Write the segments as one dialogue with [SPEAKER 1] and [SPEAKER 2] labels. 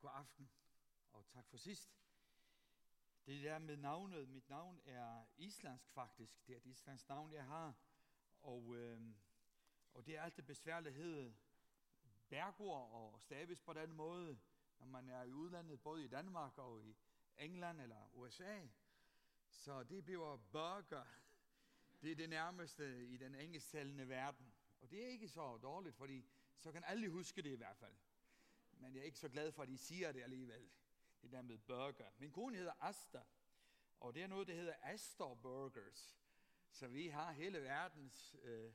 [SPEAKER 1] god aften, og tak for sidst. Det der med navnet, mit navn er islandsk faktisk. Det er et islandsk navn, jeg har. Og, øh, og det er alt det besværlighed Bergord og staves på den måde, når man er i udlandet, både i Danmark og i England eller USA. Så det bliver burger. Det er det nærmeste i den engelsktalende verden. Og det er ikke så dårligt, fordi så kan alle huske det i hvert fald. Men jeg er ikke så glad for, at I siger det alligevel. Det der med burger. Min kone hedder Asta, og det er noget, der hedder Astor Burgers. Så vi har hele verdens øh,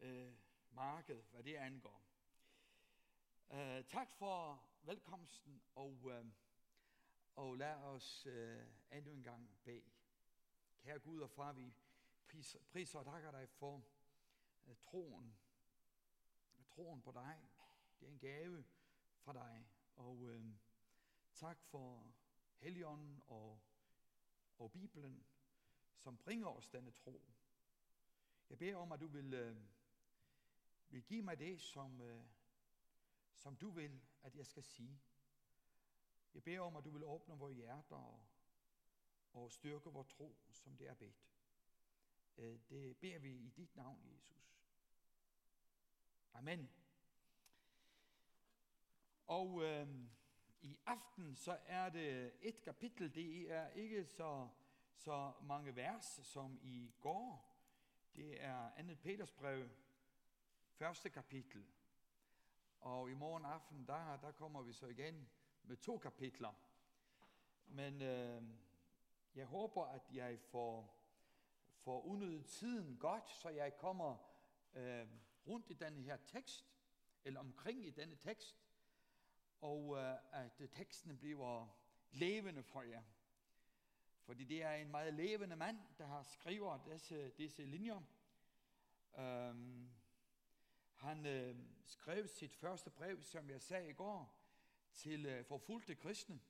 [SPEAKER 1] øh, marked, hvad det angår. Øh, tak for velkomsten, og, øh, og lad os øh, endnu en gang bede. Kære Gud og far, vi priser, priser og takker dig for øh, troen. Troen på dig. Det er en gave fra dig. Og øh, tak for Helligånden og, og Bibelen, som bringer os denne tro. Jeg beder om, at du vil, øh, vil give mig det, som... øh, som du vil, at jeg skal sige. Jeg beder om, at du vil åbne vores hjerter og, og styrke vores tro, som det er bedt. Øh, det beder vi i dit navn, Jesus. Amen. Og øh, i aften så er det et kapitel, det er ikke så, så mange vers som i går. Det er andet Peters brev, første kapitel. Og i morgen aften, der, der kommer vi så igen med to kapitler. Men øh, jeg håber, at jeg får, får unødigt tiden godt, så jeg kommer øh, rundt i denne her tekst, eller omkring i denne tekst, og øh, at teksten bliver levende for jer. Fordi det er en meget levende mand, der har skrevet disse, disse linjer. Um, han øh, skrev sit første brev, som jeg sagde i går, til øh, forfulgte kristne,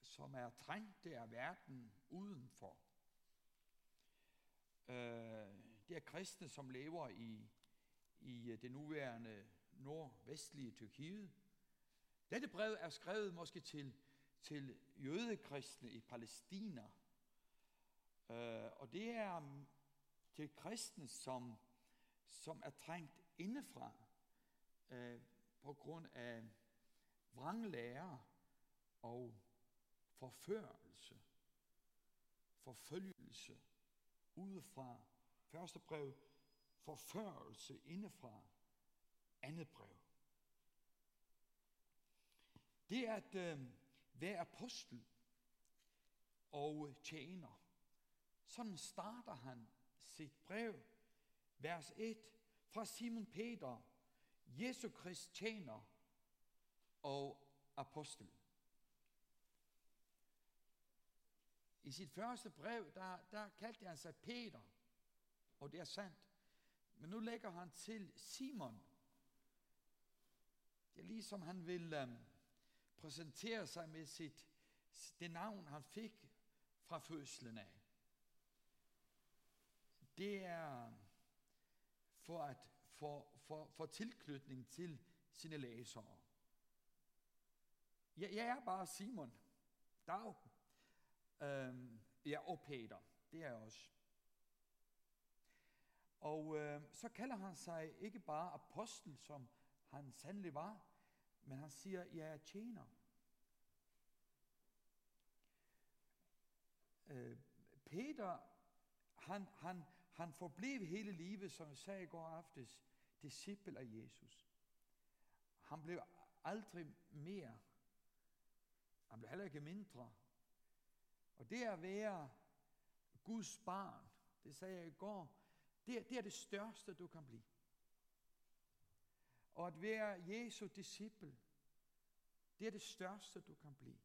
[SPEAKER 1] som er trængte af verden udenfor. Øh, det er kristne, som lever i, i øh, det nuværende nordvestlige Tyrkiet. Dette brev er skrevet måske til, til jødekristne i Palæstina. Øh, og det er til kristne, som som er trængt indefra øh, på grund af vranglære og forførelse, forfølgelse udefra. Første brev, forførelse indefra. Andet brev. Det er at øh, være apostel og tjener. Sådan starter han sit brev vers 1 fra Simon Peter, Jesu Krist tjener og apostel. I sit første brev, der, der kaldte han sig Peter, og det er sandt. Men nu lægger han til Simon. Det er ligesom han vil øh, præsenterer sig med sit, det navn, han fik fra fødslen af. Det er for at få, for, for tilknytning til sine læsere. Jeg, jeg er bare Simon. Dag. Øhm, ja, og Peter. Det er jeg også. Og øh, så kalder han sig ikke bare apostel, som han sandelig var, men han siger, jeg er tjener. Øh, Peter han, han, han forblev hele livet, som jeg sagde i går aftes, disciple af Jesus. Han blev aldrig mere. Han blev heller ikke mindre. Og det at være Guds barn, det sagde jeg i går, det, det er det største, du kan blive. Og at være Jesu disciple, det er det største, du kan blive.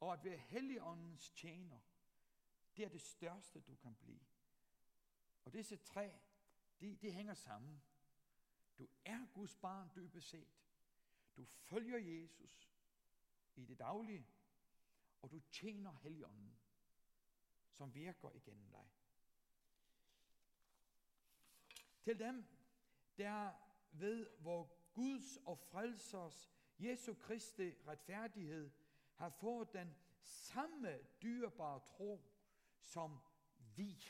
[SPEAKER 1] Og at være Helligåndens tjener, det er det største, du kan blive. Og disse tre, de, de hænger sammen. Du er Guds barn dybest set. Du følger Jesus i det daglige, og du tjener Helligånden, som virker igennem dig. Til dem, der ved, hvor Guds og frelsers Jesu Kristi retfærdighed har fået den samme dyrebare tro som vi.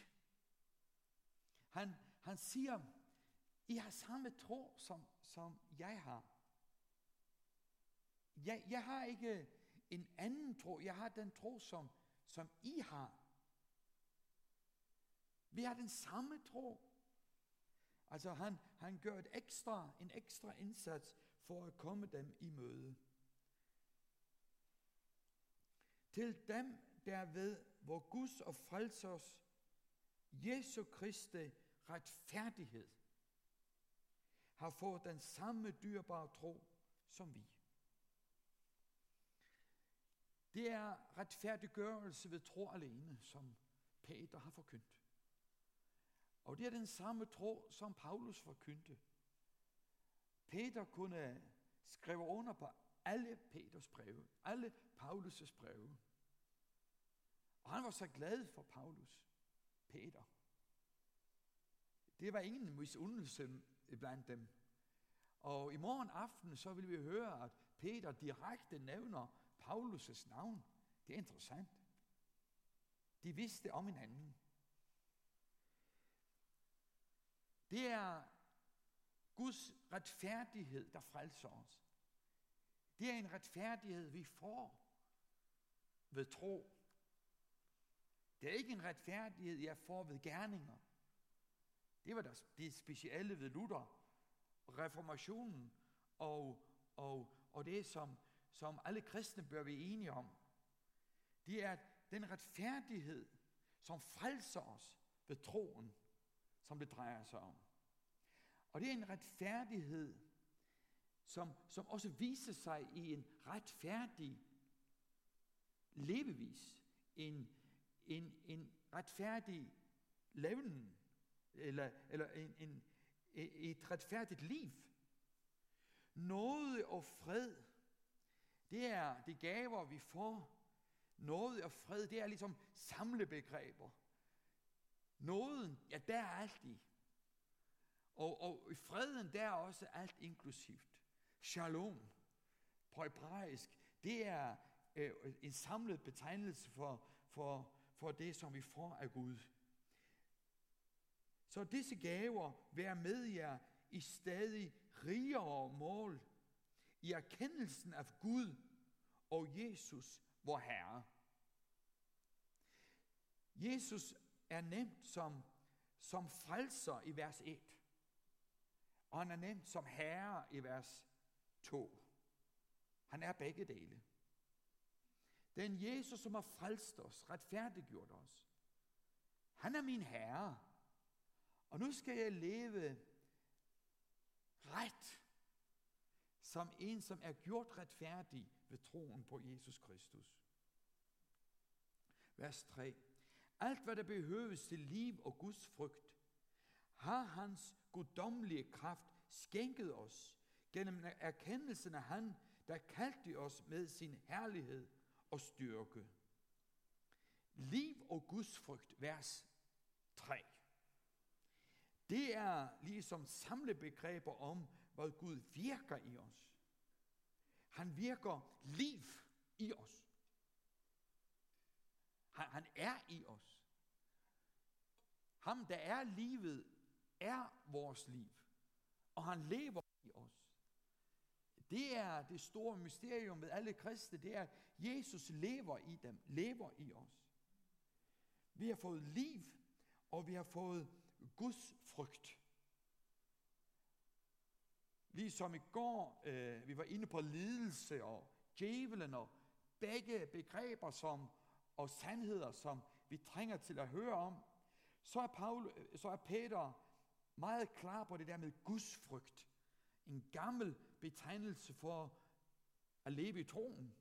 [SPEAKER 1] Han, han siger, I har samme tro, som, som jeg har. Jeg, jeg har ikke en anden tro. Jeg har den tro, som, som I har. Vi har den samme tro. Altså han, han gør et ekstra, en ekstra indsats for at komme dem i møde. Til dem derved, hvor Guds og frelsers Jesu Kristi retfærdighed har fået den samme dyrbare tro som vi. Det er retfærdiggørelse ved tro alene, som Peter har forkyndt. Og det er den samme tro, som Paulus forkyndte. Peter kunne skrive under på alle Peters breve, alle Paulus' breve. Og han var så glad for Paulus, Peter. Det var ingen misundelse blandt dem. Og i morgen aften, så vil vi høre, at Peter direkte nævner Paulus' navn. Det er interessant. De vidste om hinanden. Det er Guds retfærdighed, der frelser os. Det er en retfærdighed, vi får ved tro. Det er ikke en retfærdighed, jeg får ved gerninger. Det var det specielle ved Luther, reformationen og, og, og det, som, som alle kristne bør være enige om. Det er den retfærdighed, som frelser os ved troen, som det drejer sig om. Og det er en retfærdighed, som, som også viser sig i en retfærdig levevis, en, en, en retfærdig levnen, eller, eller en, en, et retfærdigt liv. Noget og fred, det er de gaver, vi får. Noget og fred, det er ligesom samlebegreber. Nåden, ja, der er alt i. Og, og i freden, der er også alt inklusivt. Shalom, på hebraisk, det er øh, en samlet betegnelse for, for, for det, som vi får af Gud. Så disse gaver vær med jer i stadig rigere mål, i erkendelsen af Gud og Jesus, vor Herre. Jesus er nemt som, som frelser i vers 1, og han er nemt som herre i vers 2. Han er begge dele. Den Jesus, som har frelst os, retfærdiggjort os, han er min herre. Og nu skal jeg leve ret, som en, som er gjort retfærdig ved troen på Jesus Kristus. Vers 3. Alt, hvad der behøves til liv og Guds frygt, har hans guddommelige kraft skænket os gennem erkendelsen af han, der kaldte os med sin herlighed og styrke. Liv og Guds frygt, vers 3. Det er ligesom samlebegreber om, hvad Gud virker i os. Han virker liv i os. Han, han er i os. Ham, der er livet, er vores liv. Og han lever i os. Det er det store mysterium ved alle kristne, det er, at Jesus lever i dem, lever i os. Vi har fået liv, og vi har fået Guds frygt. Ligesom i går, øh, vi var inde på lidelse og djævelen og begge begreber som, og sandheder, som vi trænger til at høre om, så er, Paul, øh, så er Peter meget klar på det der med Guds frygt. En gammel betegnelse for at leve i troen,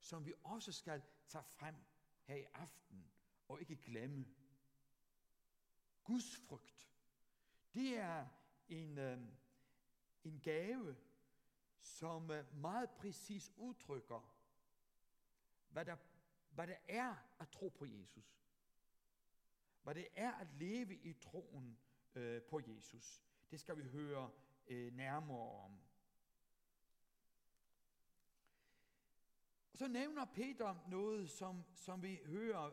[SPEAKER 1] som vi også skal tage frem her i aften og ikke glemme. Guds frygt, det er en, øh, en gave, som øh, meget præcis udtrykker, hvad der, hvad der er at tro på Jesus. Hvad det er at leve i troen øh, på Jesus. Det skal vi høre øh, nærmere om. så nævner Peter noget, som, som vi hører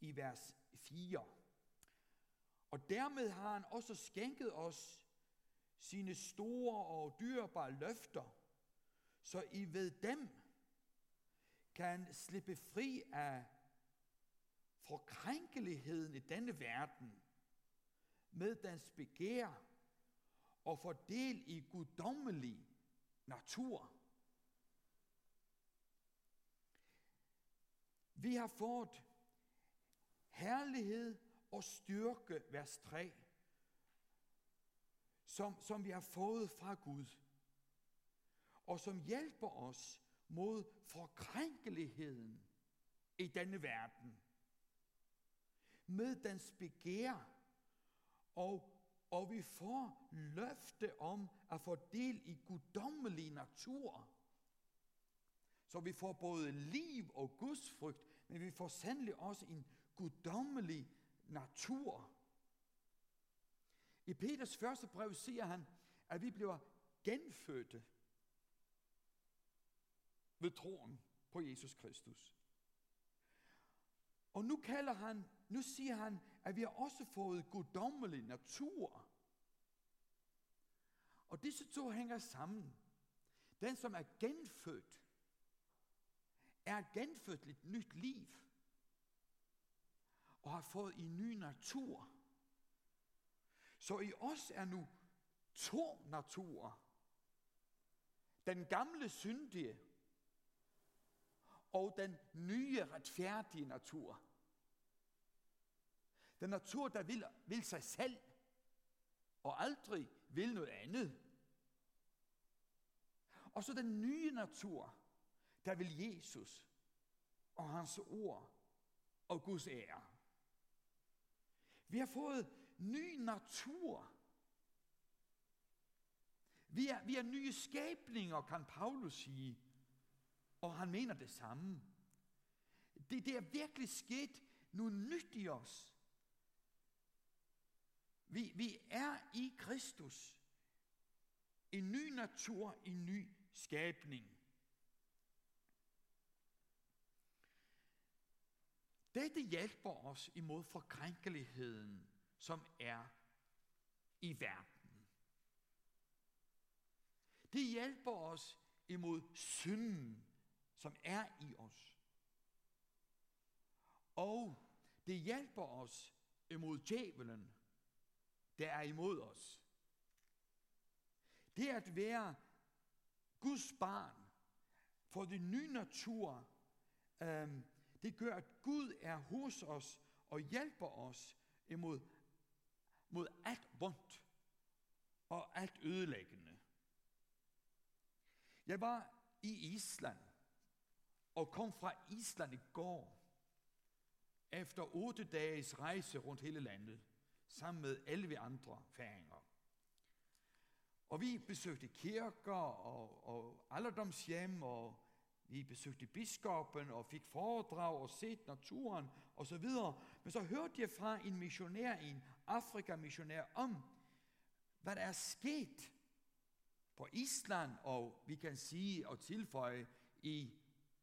[SPEAKER 1] i vers 4. Og dermed har han også skænket os sine store og dyrebare løfter, så I ved dem kan slippe fri af forkrænkeligheden i denne verden med dens begær og fordel i guddommelig natur. Vi har fået herlighed og styrke, vers 3, som, som vi har fået fra Gud, og som hjælper os mod forkrænkeligheden i denne verden, med dens begær, og, og vi får løfte om at få del i guddommelig natur. Så vi får både liv og Guds frygt, men vi får sandelig også en guddommelig natur. I Peters første brev siger han, at vi bliver genfødte ved troen på Jesus Kristus. Og nu kalder han, nu siger han, at vi har også fået guddommelig natur. Og disse to hænger sammen. Den, som er genfødt, er genfødt et nyt liv og har fået en ny natur. Så i os er nu to naturer. Den gamle syndige og den nye retfærdige natur. Den natur, der vil, vil sig selv og aldrig vil noget andet. Og så den nye natur, der vil Jesus og hans ord og Guds ære. Vi har fået ny natur. Vi er, vi er nye skabninger, kan Paulus sige. Og han mener det samme. Det, det er virkelig sket noget nyt i os. Vi, vi er i Kristus. En ny natur, en ny skabning. Dette hjælper os imod forkrænkeligheden, som er i verden. Det hjælper os imod synden, som er i os. Og det hjælper os imod djævelen, der er imod os. Det at være Guds barn, for den nye natur, øhm, det gør, at Gud er hos os og hjælper os imod mod alt vondt og alt ødelæggende. Jeg var i Island og kom fra Island i går efter otte dages rejse rundt hele landet sammen med 11 andre færinger. Og vi besøgte kirker og, og alderdomshjem, og vi besøgte biskoppen og fik foredrag og set naturen og så videre. Men så hørte jeg fra en missionær, en Afrika-missionær, om hvad der er sket på Island, og vi kan sige og tilføje i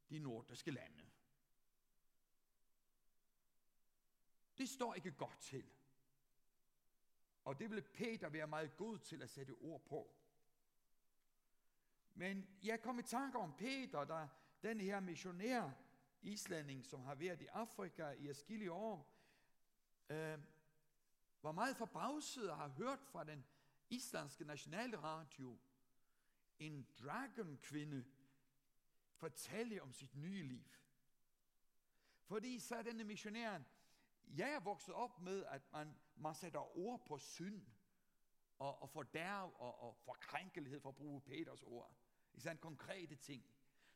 [SPEAKER 1] de nordiske lande. Det står ikke godt til. Og det ville Peter være meget god til at sætte ord på. Men jeg kom i tanke om Peter, der den her missionær islanding, som har været i Afrika i afskillige år, øh, var meget forbavset og har hørt fra den islandske nationalradio en dragon-kvinde fortælle om sit nye liv. Fordi så er denne missionæren, jeg er vokset op med, at man, man sætter ord på synd, og, og fordærv og, og forkrænkelighed, for at bruge Peters ord. I sådan konkrete ting,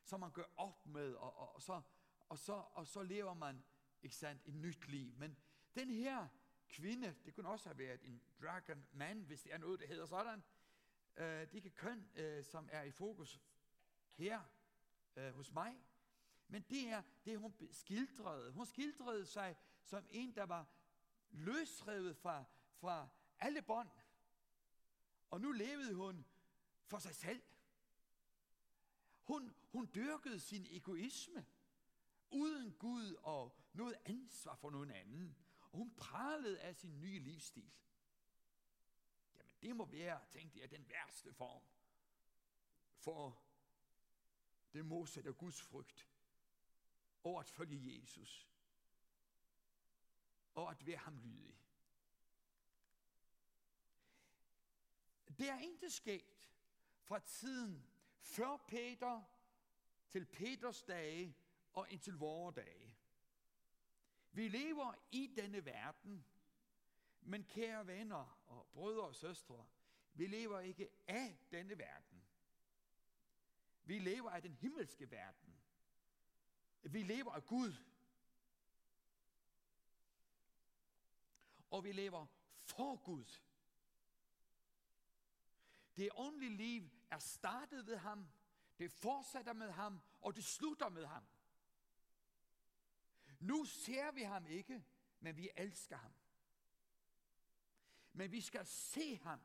[SPEAKER 1] som man gør op med, og, og, og, så, og, så, og så lever man ikke sandt, et nyt liv. Men den her kvinde, det kunne også have været en dragon man, hvis det er noget, der hedder sådan. Øh, det er ikke køn, øh, som er i fokus her øh, hos mig. Men det er det, hun skildrede. Hun skildrede sig som en, der var løsrevet fra, fra alle bånd. Og nu levede hun for sig selv. Hun, hun dyrkede sin egoisme, uden Gud og noget ansvar for nogen anden. Og hun pralede af sin nye livsstil. Jamen det må være, tænkte jeg, den værste form for det modsatte af Guds frygt. over at følge Jesus. Og at være ham lydig. Det er ikke sket fra tiden før Peter til Peters dage og indtil vores dage. Vi lever i denne verden, men kære venner og brødre og søstre, vi lever ikke af denne verden. Vi lever af den himmelske verden. Vi lever af Gud. Og vi lever for Gud. Det åndelige liv er startet ved ham, det fortsætter med ham, og det slutter med ham. Nu ser vi ham ikke, men vi elsker ham. Men vi skal se ham,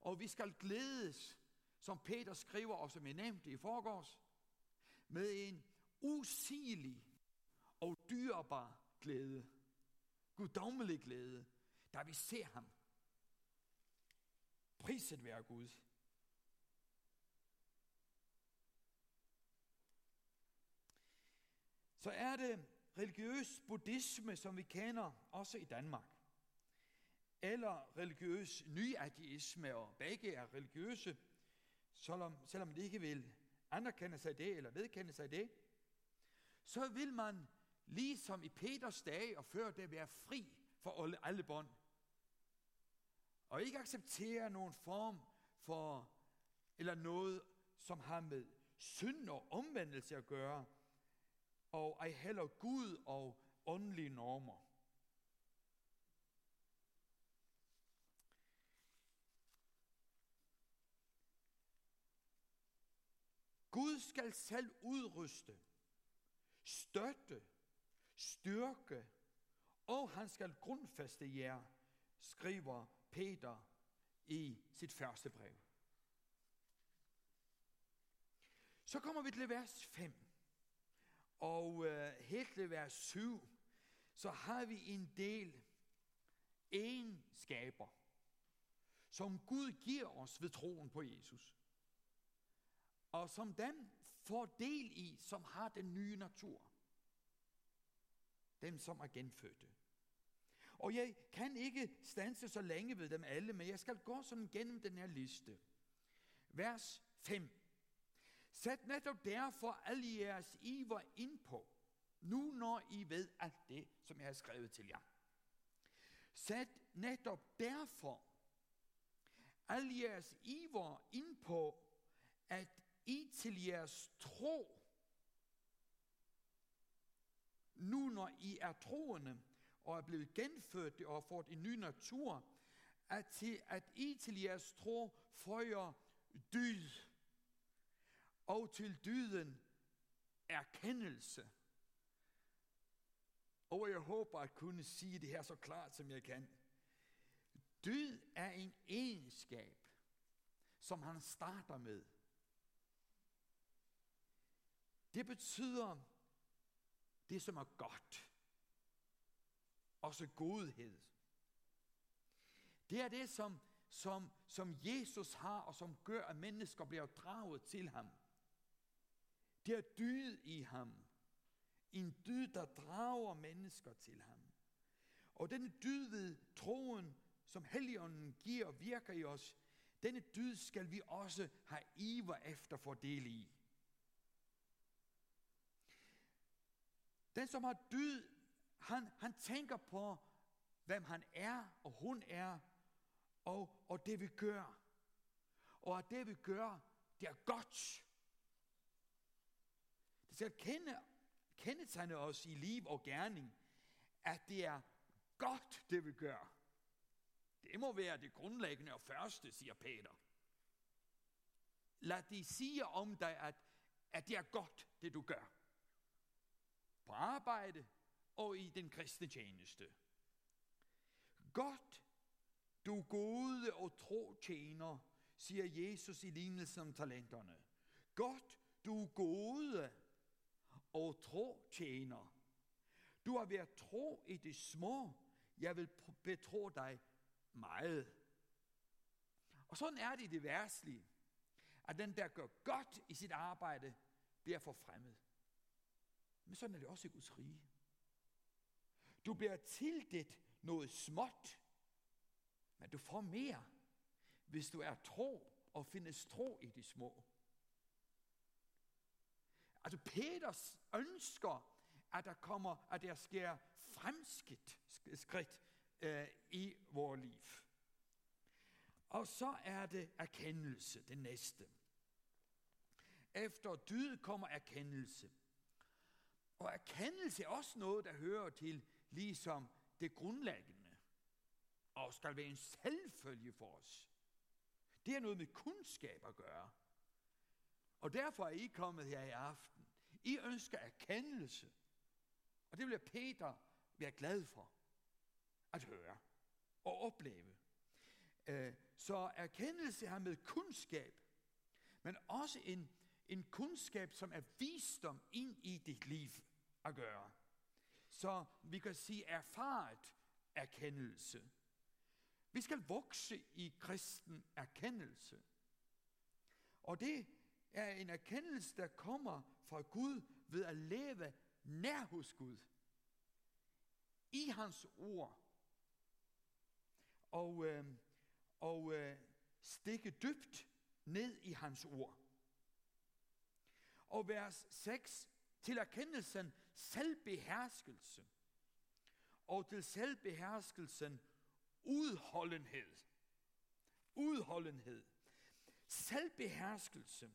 [SPEAKER 1] og vi skal glædes, som Peter skriver, og som jeg nævnte i forgårs, med en usigelig og dyrbar glæde. Guddommelig glæde, da vi ser ham. Priset være Gud. Så er det religiøs buddhisme, som vi kender også i Danmark. Eller religiøs nyateisme, og begge er religiøse, selvom, selvom de ikke vil anerkende sig det, eller vedkende sig det, så vil man, ligesom i Peters dage og før det, være fri for alle bånd. Og ikke acceptere nogen form for, eller noget, som har med synd og omvendelse at gøre, og ej heller Gud og åndelige normer. Gud skal selv udryste, støtte, styrke, og han skal grundfeste jer, skriver Peter i sit første brev. Så kommer vi til vers 5. Og øh, helt til vers 7, så har vi en del egenskaber, som Gud giver os ved troen på Jesus. Og som dem får del i, som har den nye natur. Dem, som er genfødte. Og jeg kan ikke stanse så længe ved dem alle, men jeg skal gå sådan gennem den her liste. Vers 5. Sæt netop derfor alle jeres iver ind på, nu når I ved alt det, som jeg har skrevet til jer. Sæt netop derfor alle jeres iver ind på, at I til jeres tro, nu når I er troende, og er blevet genfødt og har fået en ny natur, at, til, at I til jeres tro føjer dyd, og til dyden erkendelse. Og jeg håber at kunne sige det her så klart, som jeg kan. Dyd er en egenskab, som han starter med. Det betyder det, som er godt også godhed. Det er det, som, som, som Jesus har, og som gør, at mennesker bliver draget til ham. Det er dyd i ham. En dyd, der drager mennesker til ham. Og denne dyd ved troen, som Helligånden giver og virker i os, denne dyd skal vi også have iver efter fordel i. Den, som har dyd han, han tænker på, hvem han er og hun er, og, og det vi gør. Og at det vi gør, det er godt. Det skal kende, kendetegne os i liv og gerning, at det er godt, det vi gør. Det må være det grundlæggende og første, siger Peter. Lad de sige om dig, at, at det er godt, det du gør. På arbejde, og i den kristne tjeneste. Godt, du gode og tro tjener, siger Jesus i lignelsen om talenterne. Godt, du gode og tro tjener. Du har været tro i det små, jeg vil betro dig meget. Og sådan er det i det værtslige, at den, der gør godt i sit arbejde, bliver forfremmet. Men sådan er det også i Guds rige. Du bliver tildelt noget småt, men du får mere, hvis du er tro og findes tro i de små. Altså Peters ønsker, at der kommer, at der sker fremskridt skridt, øh, i vores liv. Og så er det erkendelse, det næste. Efter død kommer erkendelse. Og erkendelse er også noget, der hører til ligesom det grundlæggende, og skal være en selvfølge for os. Det er noget med kundskab at gøre. Og derfor er I kommet her i aften. I ønsker erkendelse. Og det vil Peter være glad for at høre og opleve. Øh, så erkendelse har med kundskab, men også en, en kundskab, som er visdom ind i dit liv at gøre. Så vi kan sige erfaret erkendelse. Vi skal vokse i kristen erkendelse. Og det er en erkendelse, der kommer fra Gud ved at leve nær hos Gud. I hans ord. Og, øh, og øh, stikke dybt ned i hans ord. Og vers 6, til erkendelsen selvbeherskelse. Og til selvbeherskelsen udholdenhed. Udholdenhed. Selvbeherskelse.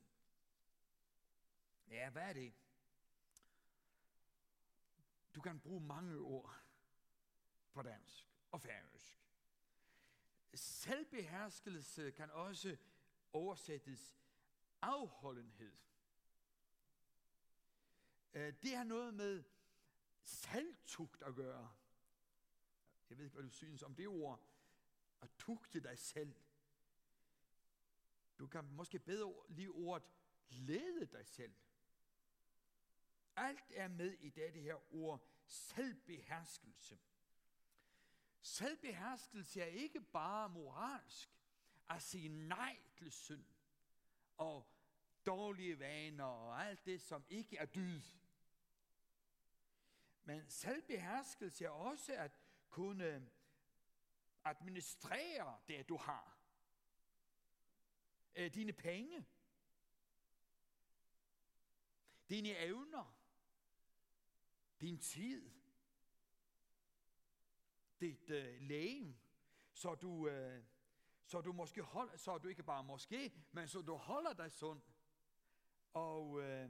[SPEAKER 1] Ja, hvad er det? Du kan bruge mange ord på dansk og færøsk. Selvbeherskelse kan også oversættes afholdenhed. Øh, det har noget med selvtugt at gøre. Jeg ved ikke, hvad du synes om det ord. At tugte dig selv. Du kan måske bedre lige ordet lede dig selv. Alt er med i det her ord selvbeherskelse. Selvbeherskelse er ikke bare moralsk at sige nej til synd og dårlige vaner og alt det, som ikke er dyd. Men selvbeherskelse er også at kunne administrere det, du har. Øh, dine penge. Dine evner. Din tid. Dit øh, læge. Så du, øh, så du måske hold, så du ikke bare måske, men så du holder dig sund. Og, øh,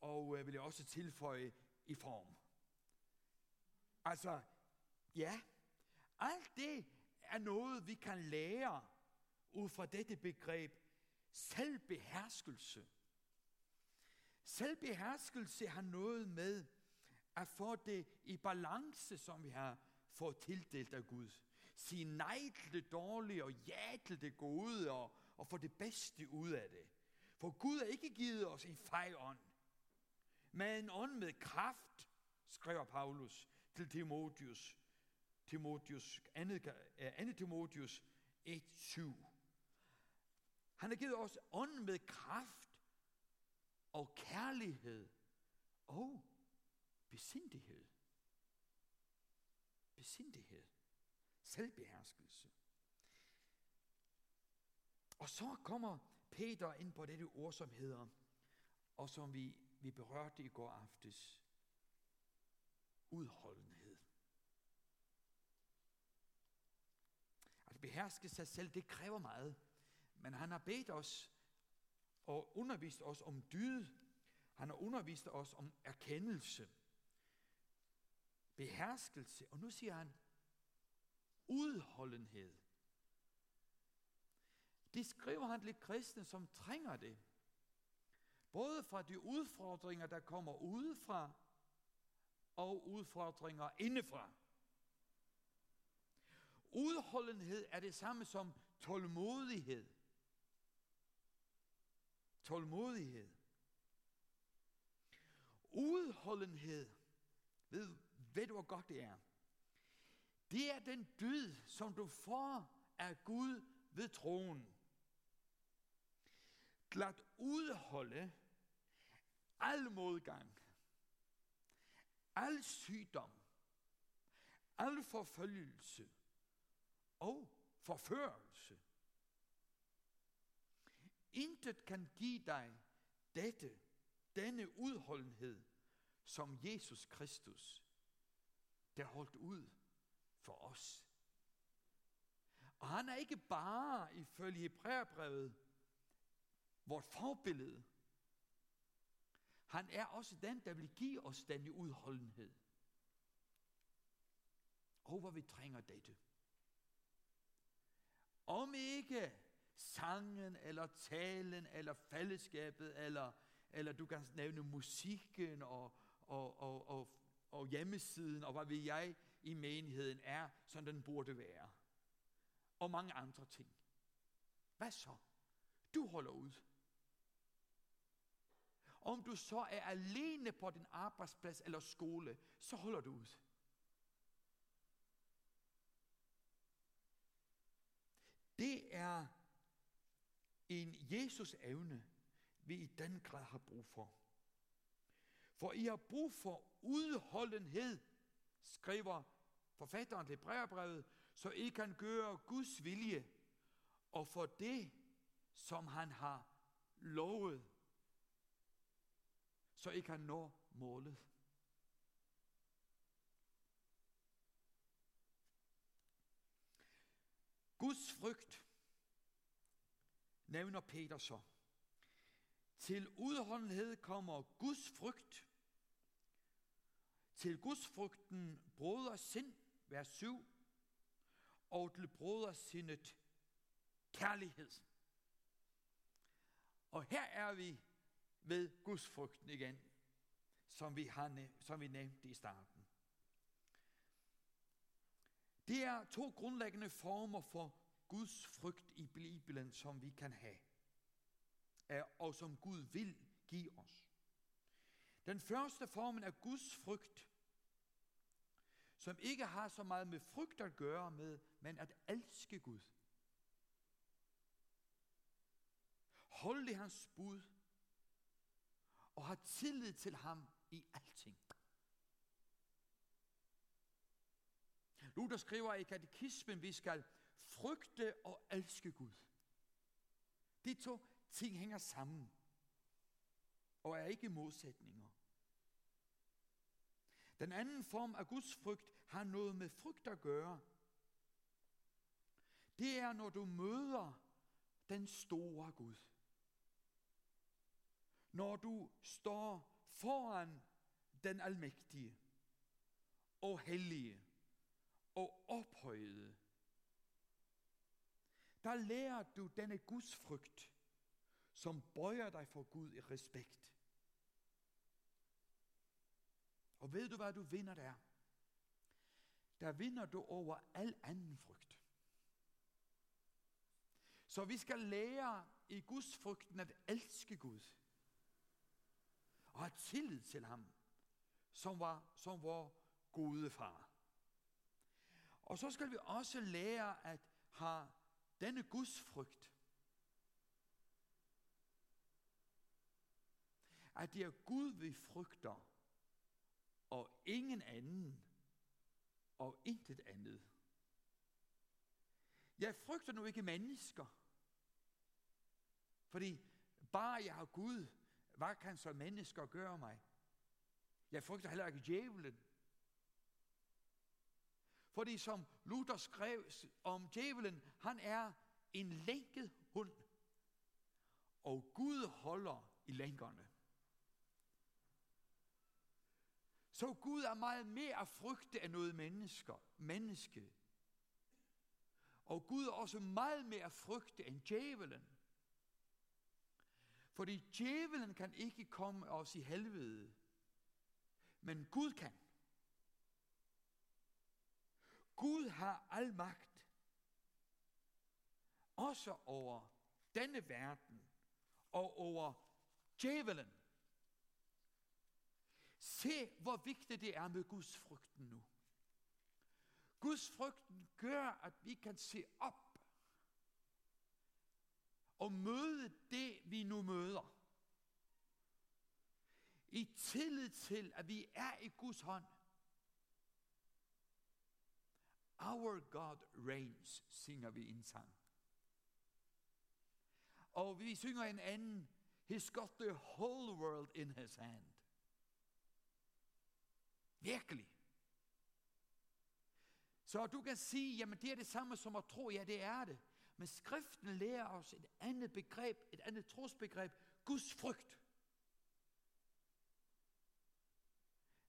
[SPEAKER 1] og øh, vil jeg også tilføje i form. Altså, ja, alt det er noget, vi kan lære ud fra dette begreb selvbeherskelse. Selvbeherskelse har noget med at få det i balance, som vi har fået tildelt af Gud. Sige nej til det dårlige og ja til det gode og, og få det bedste ud af det. For Gud har ikke givet os en fej ånd, men en ånd med kraft, skriver Paulus til Timotius. Timotius, 2. 2. Timotius 1.7. Han har givet os ånd med kraft og kærlighed og besindighed. Besindighed. Selvbeherskelse. Og så kommer Peter ind på dette ord, som hedder, og som vi, vi berørte i går aftes, udholdenhed. At beherske sig selv, det kræver meget. Men han har bedt os og undervist os om dyd. Han har undervist os om erkendelse. Beherskelse. Og nu siger han, udholdenhed. Det skriver han til kristne, som trænger det. Både fra de udfordringer, der kommer udefra, og udfordringer indefra. Udholdenhed er det samme som tålmodighed. Tålmodighed. Udholdenhed, ved, ved du hvor godt det er? Det er den dyd, som du får af Gud ved troen. Glat udholde al modgang, al sygdom, al forfølgelse og forførelse. Intet kan give dig dette, denne udholdenhed, som Jesus Kristus, der holdt ud for os. Og han er ikke bare ifølge Hebræerbrevet vort forbillede. Han er også den, der vil give os denne udholdenhed. Og hvor vi trænger dette. Om ikke sangen, eller talen, eller fællesskabet, eller, eller du kan nævne musikken, og, og, og, og, og hjemmesiden, og hvad ved jeg, i menigheden er, som den burde være. Og mange andre ting. Hvad så? Du holder ud. Om du så er alene på din arbejdsplads eller skole, så holder du ud. Det er en Jesus evne, vi i den grad har brug for. For I har brug for udholdenhed, skriver forfatteren til brevbrevet, så I kan gøre Guds vilje og for det, som han har lovet, så I kan nå målet. Guds frygt nævner Peter så. Til udholdenhed kommer Guds frygt. Til Guds frygten broder sind, vers 7, og til broder sindet kærlighed. Og her er vi ved gudsfrygten igen, som vi, har, som vi nævnte i starten. Det er to grundlæggende former for Guds frygt i Bibelen, som vi kan have, og som Gud vil give os. Den første formen er Guds frygt, som ikke har så meget med frygt at gøre med, men at elske Gud. Hold i hans bud, og har tillid til ham i alting. Luther skriver i katekismen, vi skal frygte og elske Gud. De to ting hænger sammen og er ikke modsætninger. Den anden form af Guds frygt har noget med frygt at gøre. Det er, når du møder den store Gud. Når du står foran den almægtige og hellige og ophøjede, der lærer du denne Guds frygt, som bøjer dig for Gud i respekt. Og ved du, hvad du vinder der? Der vinder du over al anden frygt. Så vi skal lære i Guds frygten at elske Gud. Og har tillid til ham, som var som vor gode far. Og så skal vi også lære at have denne Guds frygt. At det er Gud, vi frygter, og ingen anden, og intet andet. Jeg frygter nu ikke mennesker, fordi bare jeg har Gud, hvad kan så mennesker gøre mig? Jeg frygter heller ikke djævlen. Fordi som Luther skrev om djævlen, han er en lænket hund. Og Gud holder i lænkerne. Så Gud er meget mere at frygte af noget mennesker, menneske. Og Gud er også meget mere at frygte end djævelen. Fordi djævelen kan ikke komme os i helvede, men Gud kan. Gud har al magt. Også over denne verden og over djævelen. Se, hvor vigtigt det er med Guds frygten nu. Guds frygten gør, at vi kan se op og møde det, vi nu møder. I tillid til, at vi er i Guds hånd. Our God reigns, synger vi en sang. Og vi synger en anden, He's got the whole world in his hand. Virkelig. Så du kan sige, jamen det er det samme som at tro, ja det er det. Men skriften lærer os et andet begreb, et andet trosbegreb, Guds frygt.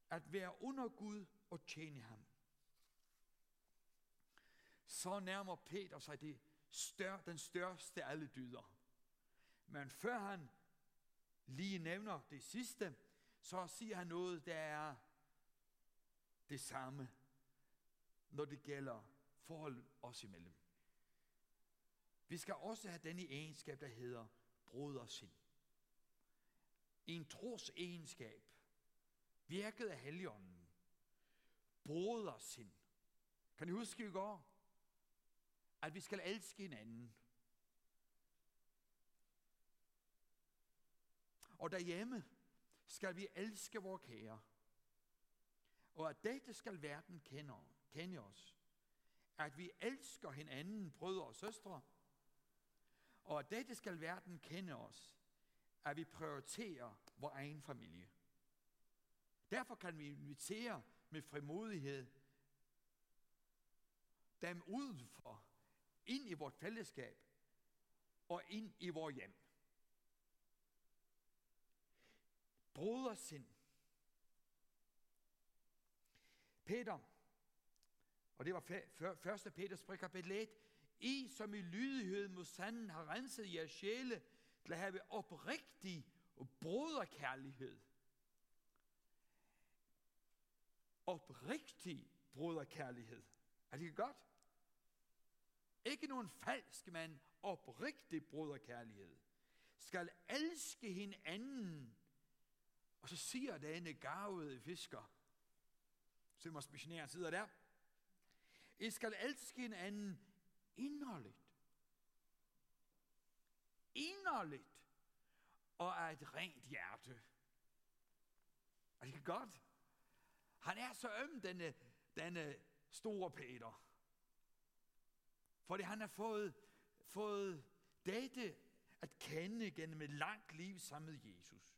[SPEAKER 1] At være under Gud og tjene ham. Så nærmer Peter sig det stør, den største af alle dyder. Men før han lige nævner det sidste, så siger han noget, der er det samme, når det gælder forhold os imellem. Vi skal også have denne egenskab, der hedder brodersind. En tros egenskab, virket af Helligånden. Brodersind. Kan I huske i går, at vi skal elske hinanden? Og derhjemme skal vi elske vores kære. Og at dette skal verden kende, kende os. At vi elsker hinanden, brødre og søstre. Og at dette skal verden kende os. At vi prioriterer vores egen familie. Derfor kan vi invitere med frimodighed dem udenfor, ind i vores fællesskab og ind i vores hjem. Brodersind. Peter, og det var 1. Peters brev kapitel 1, i som i lydighed mod sanden har renset jeres sjæle til at have oprigtig broderkærlighed. Oprigtig broderkærlighed. Er det godt? Ikke nogen falsk, men oprigtig broderkærlighed. Skal elske hinanden og så siger denne gavede fisker, Sømmers missionær sidder der, I skal elske hinanden inderligt. Inderligt. Og af et rent hjerte. Er det godt? Han er så øm, denne, denne store Peter. Fordi han har fået, fået dette at kende gennem et langt liv sammen med Jesus.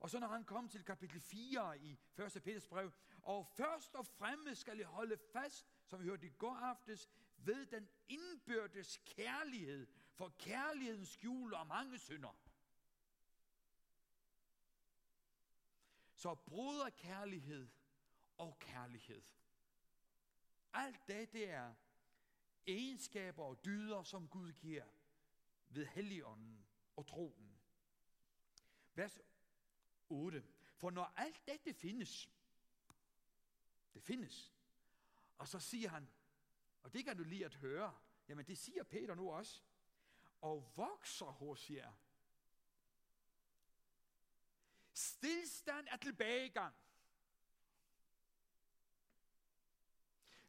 [SPEAKER 1] Og så når han kom til kapitel 4 i 1. Peters brev, og først og fremmest skal I holde fast, som vi hørte i går aftes, ved den indbyrdes kærlighed, for kærligheden skjuler mange synder. Så broderkærlighed og kærlighed. Alt det, det er egenskaber og dyder, som Gud giver ved helligånden og troen. Vers 8. For når alt dette findes, det findes, og så siger han, og det kan du lige at høre, jamen det siger Peter nu også, og vokser hos jer. Stilstand er tilbagegang.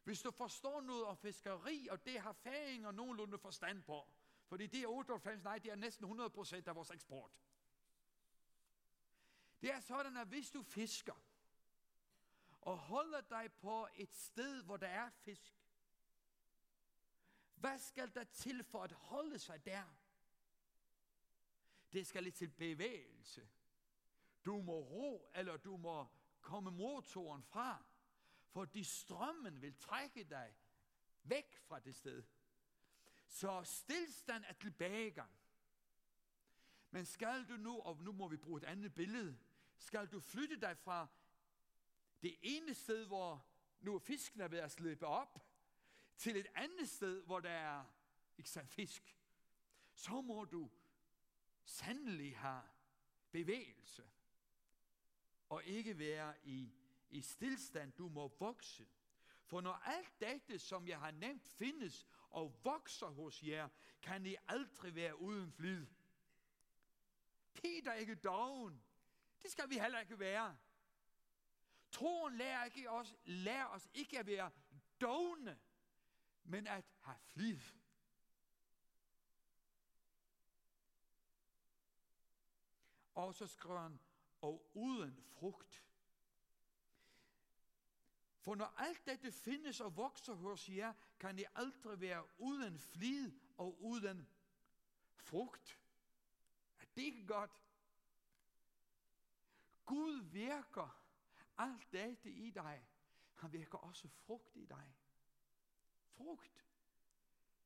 [SPEAKER 1] Hvis du forstår noget om fiskeri, og det har færinger nogenlunde forstand på, fordi det er 98, nej, det er næsten 100% af vores eksport. Det er sådan, at hvis du fisker, og holder dig på et sted, hvor der er fisk, hvad skal der til for at holde sig der? Det skal lidt til bevægelse. Du må ro, eller du må komme motoren fra, fordi strømmen vil trække dig væk fra det sted. Så stillstand er tilbagegang. Men skal du nu, og nu må vi bruge et andet billede, skal du flytte dig fra det ene sted, hvor nu er fisken er ved at slippe op, til et andet sted, hvor der er ikke så fisk, så må du sandelig have bevægelse, og ikke være i, i stillstand. Du må vokse. For når alt dette, som jeg har nævnt, findes og vokser hos jer, kan I aldrig være uden flid. Peter er ikke doven. Det skal vi heller ikke være. Troen lærer, ikke os, lærer os ikke at være dogne, men at have flid. Og så skriver han, og uden frugt. For når alt dette findes og vokser hos jer, kan det aldrig være uden flid og uden frugt. Er det ikke godt? Gud virker alt dette i dig. Han virker også frugt i dig. Frugt.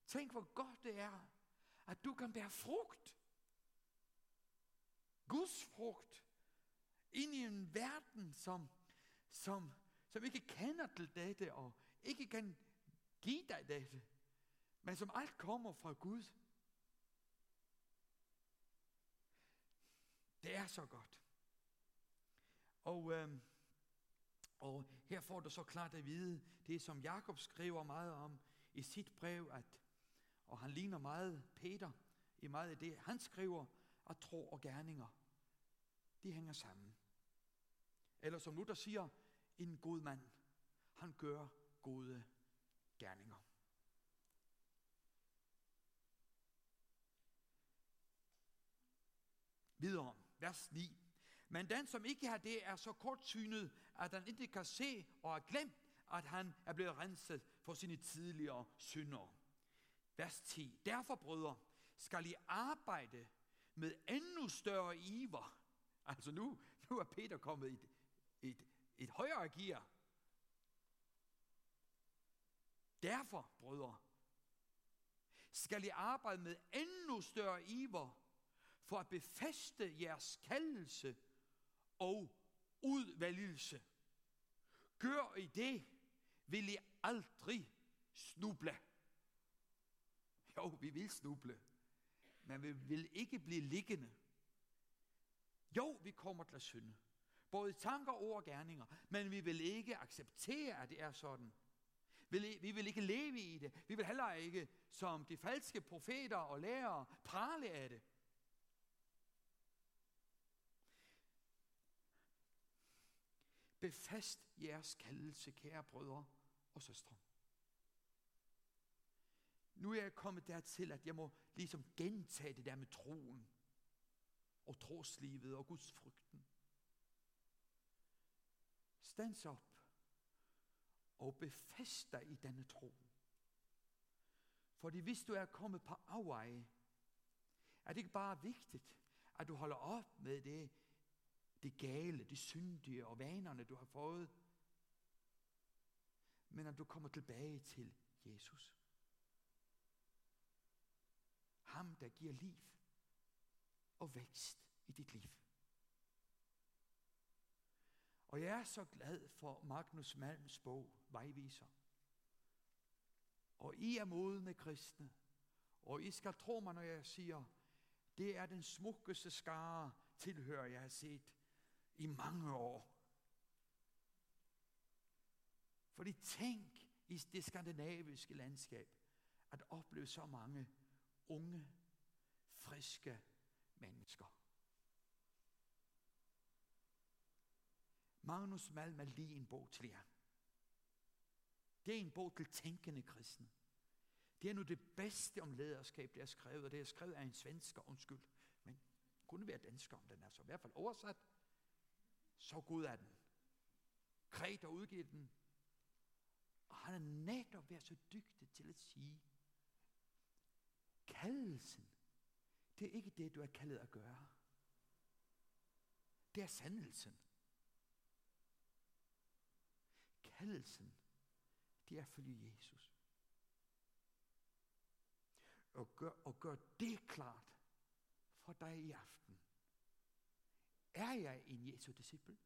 [SPEAKER 1] Tænk, hvor godt det er, at du kan bære frugt. Guds frugt. Ind i en verden, som, som, som ikke kender til dette, og ikke kan give dig dette, men som alt kommer fra Gud. Det er så godt. Og, øh, og her får du så klart at vide, det som Jakob skriver meget om i sit brev, at, og han ligner meget Peter i meget af det, han skriver, at tro og gerninger, de hænger sammen. Eller som Luther siger, en god mand, han gør gode gerninger. Videre, vers 9. Men den, som ikke har det, er så kortsynet, at han ikke kan se og har glemt, at han er blevet renset for sine tidligere synder. Vers 10. Derfor, brødre, skal I arbejde med endnu større iver. Altså nu, nu er Peter kommet i et, et, et højere gear. Derfor, brødre, skal I arbejde med endnu større iver for at befeste jeres kaldelse og udvalgelse. Gør I det, vil I aldrig snuble. Jo, vi vil snuble, men vi vil ikke blive liggende. Jo, vi kommer til at synde. Både tanker, ord og gerninger. Men vi vil ikke acceptere, at det er sådan. Vi vil ikke leve i det. Vi vil heller ikke, som de falske profeter og lærere, prale af det. Befast jeres kaldelse, kære brødre og søstre. Nu er jeg kommet dertil, at jeg må ligesom gentage det der med troen og troslivet og Guds frygten. Stands op og befast dig i denne tro. Fordi hvis du er kommet på afveje, er det ikke bare vigtigt, at du holder op med det, det gale, det syndige og vanerne, du har fået, men at du kommer tilbage til Jesus. Ham, der giver liv og vækst i dit liv. Og jeg er så glad for Magnus Malms bog, Vejviser. Og I er modne kristne, og I skal tro mig, når jeg siger, det er den smukkeste skare tilhører, jeg har set i mange år. Fordi tænk i det skandinaviske landskab, at opleve så mange unge, friske mennesker. Magnus Malm er lige en bog til jer. Det er en bog til tænkende kristne. Det er nu det bedste om lederskab, det er skrevet, og det er skrevet af en svensker, undskyld. Men kunne være dansker, om den er så i hvert fald oversat. Så god er den. Kret og udgivet den. Og han er netop været så dygtig til at sige, kaldelsen, det er ikke det, du er kaldet at gøre. Det er sandelsen. Kaldelsen, det er at følge Jesus. Og gør, og gør det klart for dig i aften. Er jeg en Jesu disciple?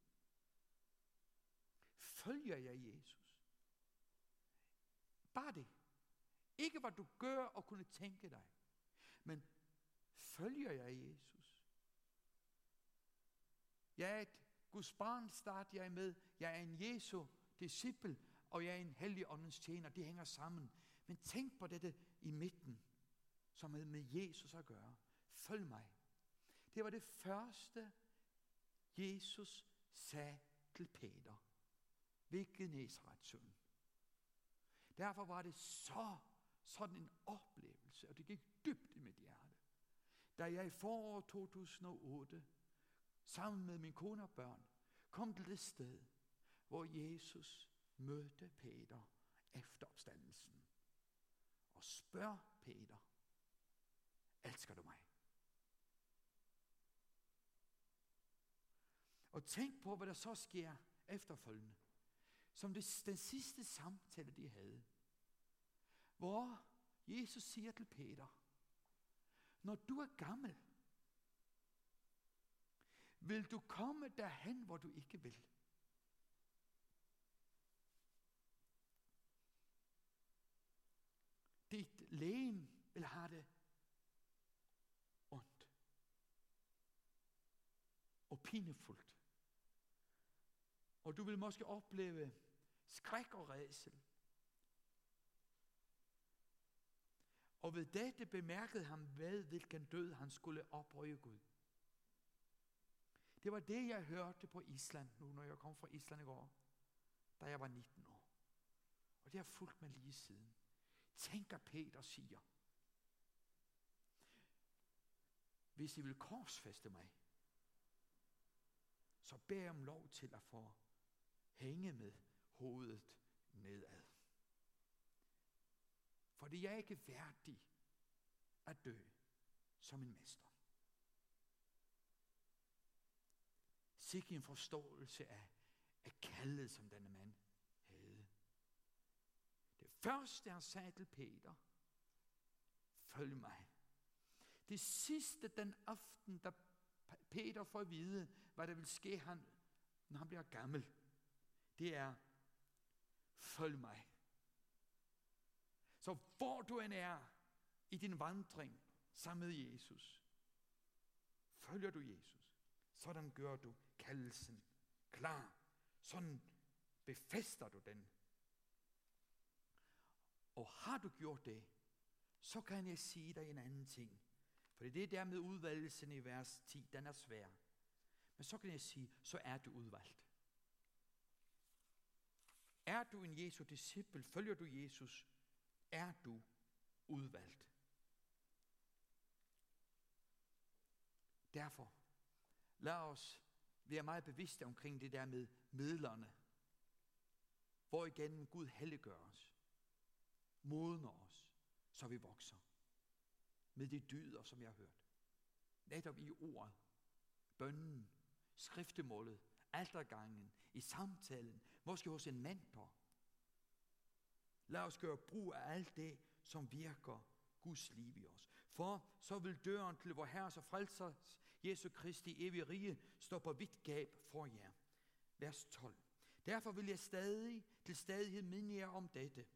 [SPEAKER 1] Følger jeg Jesus? Bare det. Ikke hvad du gør og kunne tænke dig, men følger jeg Jesus? Jeg er et Guds barn, start jeg med. Jeg er en Jesu disciple, og jeg er en hellig åndens tjener. Det hænger sammen. Men tænk på dette i midten, som er med Jesus at gøre. Følg mig. Det var det første, Jesus sagde til Peter. hvilken Genesarets søn. Derfor var det så sådan en oplevelse, og det gik dybt i mit hjerte. Da jeg i foråret 2008, sammen med min kone og børn, kom til det sted, hvor Jesus mødte Peter efter opstandelsen og spørg Peter, elsker du mig? Og tænk på, hvad der så sker efterfølgende. Som det, den sidste samtale, de havde. Hvor Jesus siger til Peter, når du er gammel, vil du komme derhen, hvor du ikke vil. Dit lægen vil have det ondt og pinefuldt. Og du vil måske opleve skræk og redsel. Og ved dette bemærkede han ved, hvilken død han skulle oprøje Gud. Det var det, jeg hørte på Island, nu når jeg kom fra Island i går, da jeg var 19 år. Og det har fulgt mig lige siden. Tænker Peter siger, hvis I vil korsfeste mig, så bær om lov til at få hænge med hovedet nedad. Fordi jeg er ikke værdig at dø som en mester. Sikke en forståelse af, af kaldet, som denne mand havde. Det første, han sagde til Peter, følg mig. Det sidste den aften, da Peter får at vide, hvad der vil ske, han, når han bliver gammel, det er, følg mig. Så hvor du end er i din vandring sammen med Jesus, følger du Jesus, sådan gør du kaldelsen klar. Sådan befester du den. Og har du gjort det, så kan jeg sige dig en anden ting. For det er der med udvalgelsen i vers 10, den er svær. Men så kan jeg sige, så er du udvalgt. Er du en Jesu disciple, følger du Jesus, er du udvalgt. Derfor, lad os være meget bevidste omkring det der med midlerne, hvor igen Gud helliggør os, modner os, så vi vokser. Med de dyder, som jeg har hørt. Netop i ordet, bønnen, skriftemålet, altergangen, i samtalen, måske hos en mentor. Lad os gøre brug af alt det, som virker Guds liv i os. For så vil døren til vor Herres og Frelsers Jesu Kristi evige rige stå på vidt gab for jer. Vers 12. Derfor vil jeg stadig til stadighed minde jer om dette,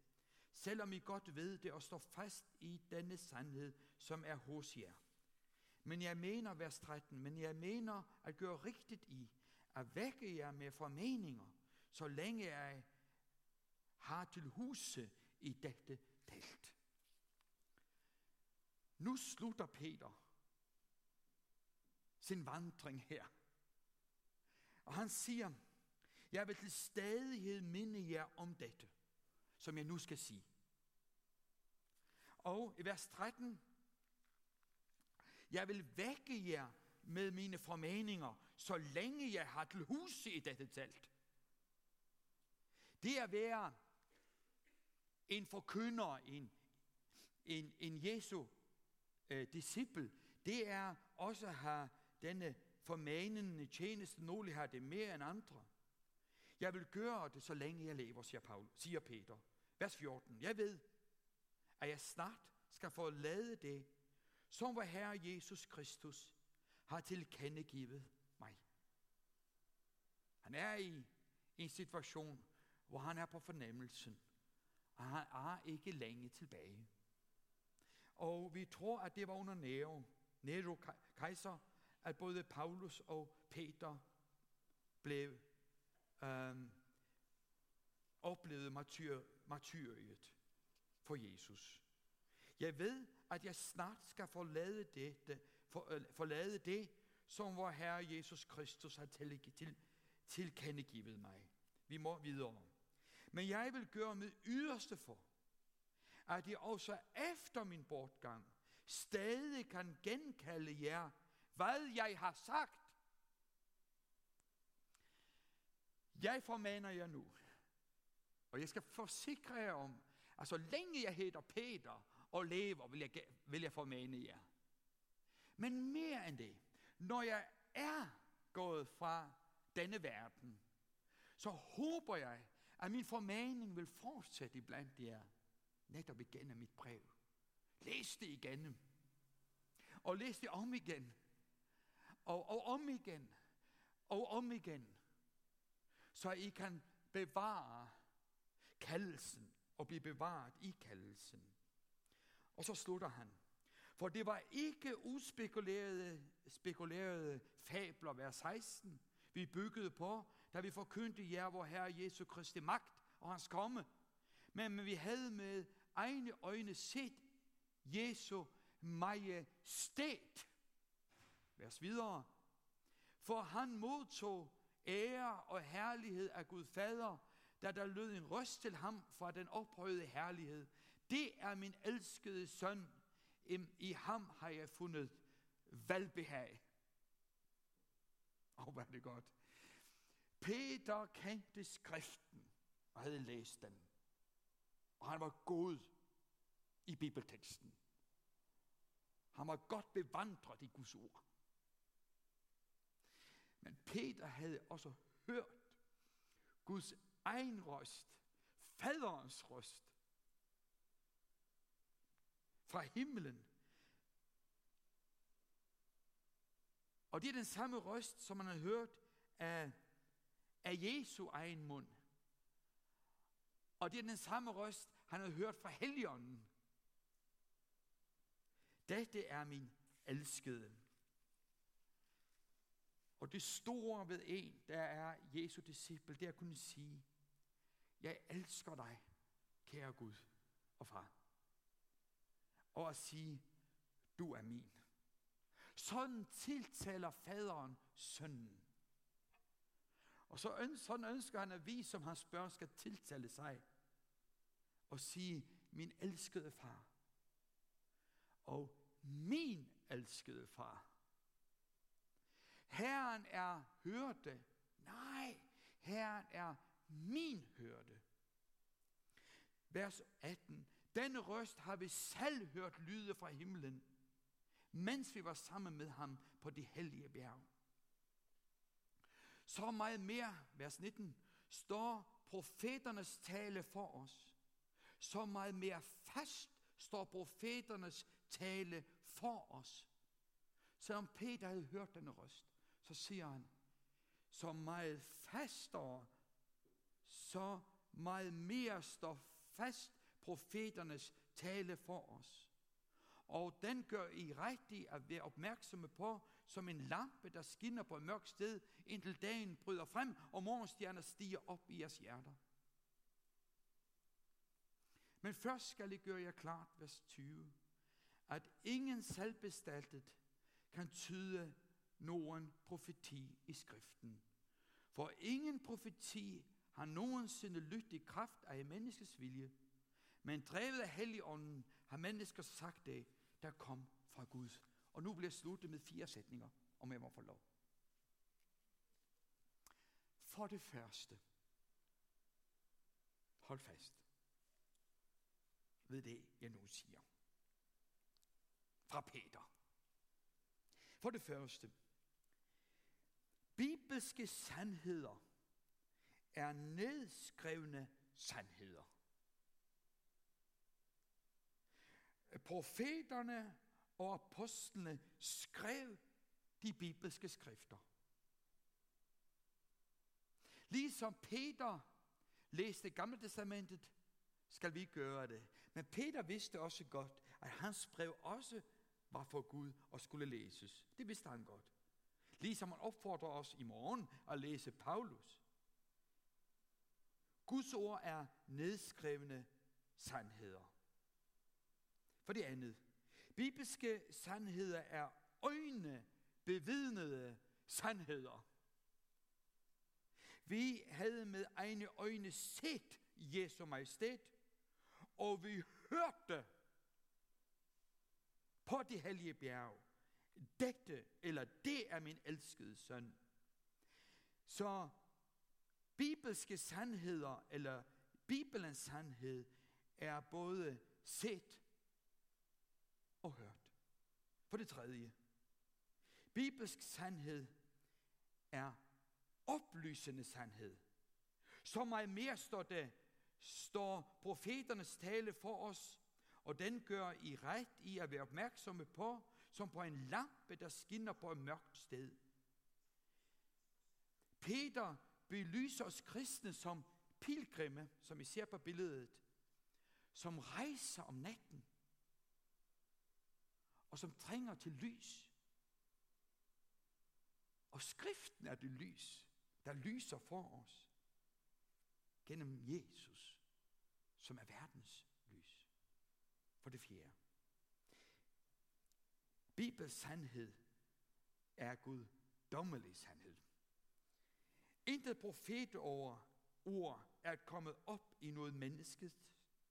[SPEAKER 1] selvom I godt ved det og står fast i denne sandhed, som er hos jer. Men jeg mener, vers 13, men jeg mener at gøre rigtigt i, at vække jer med formeninger, så længe jeg har til huse i dette telt. Nu slutter Peter sin vandring her. Og han siger, jeg vil til stadighed minde jer om dette, som jeg nu skal sige. Og i vers 13, jeg vil vække jer med mine formaninger, så længe jeg har til huse i dette telt. Det at være en forkynder, en, en, en Jesu øh, disciple, det er også at have denne formanende tjeneste. Nogle har det mere end andre. Jeg vil gøre det, så længe jeg lever, siger, Paul, siger Peter. Vers 14. Jeg ved, at jeg snart skal forlade det, som vor Herre Jesus Kristus har tilkendegivet mig. Han er i en situation, hvor han er på fornemmelsen, og han er ikke længe tilbage. Og vi tror, at det var under Nero, Nero kejser, at både Paulus og Peter blev øhm, oplevede martyr, martyriet for Jesus. Jeg ved, at jeg snart skal forlade det, det, for, øh, forlade det som vor Herre Jesus Kristus har til, til, tilkendegivet mig. Vi må videre. Men jeg vil gøre mit yderste for, at jeg også efter min bortgang stadig kan genkalde jer, hvad jeg har sagt. Jeg formaner jer nu, og jeg skal forsikre jer om, at så længe jeg hedder Peter og lever, vil jeg, vil jeg formane jer. Men mere end det, når jeg er gået fra denne verden, så håber jeg, at min formaning vil fortsætte blandt jer, netop igennem mit brev. Læs det igennem. Og læs det om igen. Og, og om igen. Og om igen. Så I kan bevare kaldelsen og blive bevaret i kaldelsen. Og så slutter han. For det var ikke uspekulerede spekulerede fabler, vers 16, vi byggede på, da vi forkyndte jer, vor Herre Jesu Kristi magt og hans komme. Men vi havde med egne øjne set Jesu majestæt. Vers videre. For han modtog ære og herlighed af Gud Fader, da der lød en røst til ham fra den ophøjede herlighed. Det er min elskede søn. I ham har jeg fundet valgbehag. Åh, oh, hvor er det godt. Peter kendte skriften og havde læst den. Og han var god i bibelteksten. Han var godt bevandret i Guds ord. Men Peter havde også hørt Guds egen røst, faderens røst, fra himlen. Og det er den samme røst, som man har hørt af, af Jesu egen mund. Og det er den samme røst, han har hørt fra Helligånden. Dette er min elskede. Og det store ved en, der er Jesu disciple, det er at kunne sige, jeg elsker dig, kære Gud og far. Og at sige, du er min. Sådan tiltaler faderen sønnen. Og så ønsker, sådan ønsker han, at vi, som hans børn, skal tiltale sig og sige, min elskede far. Og min elskede far. Herren er hørte. Nej, Herren er min hørte. Vers 18. Den røst har vi selv hørt lyde fra himlen, mens vi var sammen med ham på de hellige bjerg. Så meget mere, vers 19, står profeternes tale for os. Så meget mere fast står profeternes tale for os. Selvom Peter havde hørt denne røst, så siger han, så meget fastere, så meget mere står fast profeternes tale for os. Og den gør I rigtigt at være opmærksomme på, som en lampe, der skinner på et mørkt sted, indtil dagen bryder frem, og morgenstjerner stiger op i jeres hjerter. Men først skal I gøre jer klart, vers 20, at ingen selvbestaltet kan tyde nogen profeti i skriften. For ingen profeti har nogensinde lyttet i kraft af menneskes vilje, men drevet af Helligånden har mennesker sagt det, der kom fra Guds og nu vil jeg slutte med fire sætninger, om jeg må få lov. For det første, hold fast ved det, jeg nu siger. Fra Peter. For det første, bibelske sandheder er nedskrevne sandheder. Profeterne og apostlene skrev de bibelske skrifter. Ligesom Peter læste Gamle Testamentet, skal vi gøre det. Men Peter vidste også godt, at hans brev også var for Gud og skulle læses. Det vidste han godt. Ligesom han opfordrer os i morgen at læse Paulus. Guds ord er nedskrevne sandheder. For det andet, bibelske sandheder er øjne bevidnede sandheder. Vi havde med egne øjne set Jesu majestæt, og vi hørte på det hellige bjerg, dette eller det er min elskede søn. Så bibelske sandheder, eller Bibelens sandhed, er både set og hørt. For det tredje, bibelsk sandhed er oplysende sandhed. Så meget mere står det, står profeternes tale for os, og den gør I ret i at være opmærksomme på, som på en lampe, der skinner på et mørkt sted. Peter belyser os kristne som pilgrimme, som I ser på billedet, som rejser om natten, og som trænger til lys. Og skriften er det lys, der lyser for os gennem Jesus, som er verdens lys. For det fjerde. Bibels sandhed er Gud dommelig sandhed. Intet profet over ord er kommet op i noget menneskets,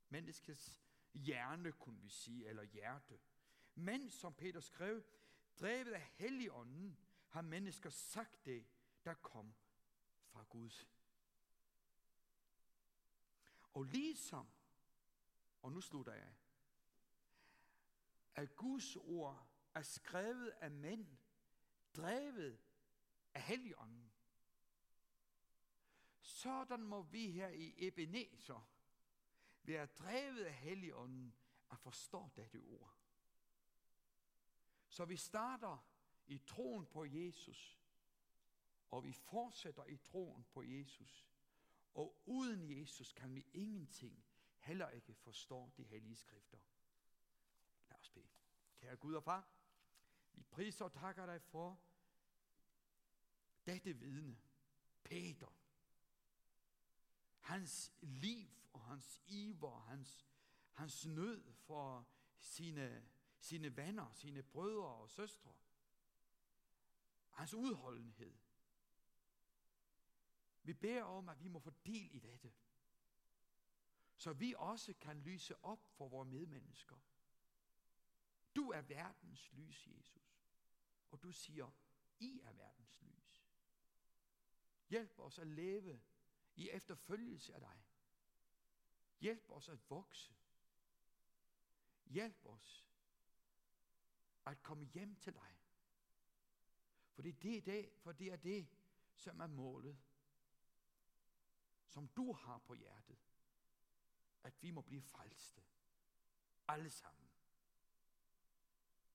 [SPEAKER 1] menneskets hjerne, kunne vi sige, eller hjerte. Men, som Peter skrev, drevet af Helligånden, har mennesker sagt det, der kom fra Gud. Og ligesom, og nu slutter jeg, at Guds ord er skrevet af mænd, drevet af Helligånden. Sådan må vi her i Ebenezer være drevet af Helligånden at forstå dette ord. Så vi starter i troen på Jesus, og vi fortsætter i troen på Jesus. Og uden Jesus kan vi ingenting, heller ikke forstå de hellige skrifter. Lad os bede. Kære Gud og Far, vi priser og takker dig for dette vidne, Peter. Hans liv og hans iver, hans, hans nød for sine, sine venner, sine brødre og søstre. Hans udholdenhed. Vi beder om, at vi må få del i dette, så vi også kan lyse op for vores medmennesker. Du er verdens lys, Jesus. Og du siger, I er verdens lys. Hjælp os at leve i efterfølgelse af dig. Hjælp os at vokse. Hjælp os at komme hjem til dig. For det er det, for det er det, som er målet, som du har på hjertet, at vi må blive frelste. Alle sammen.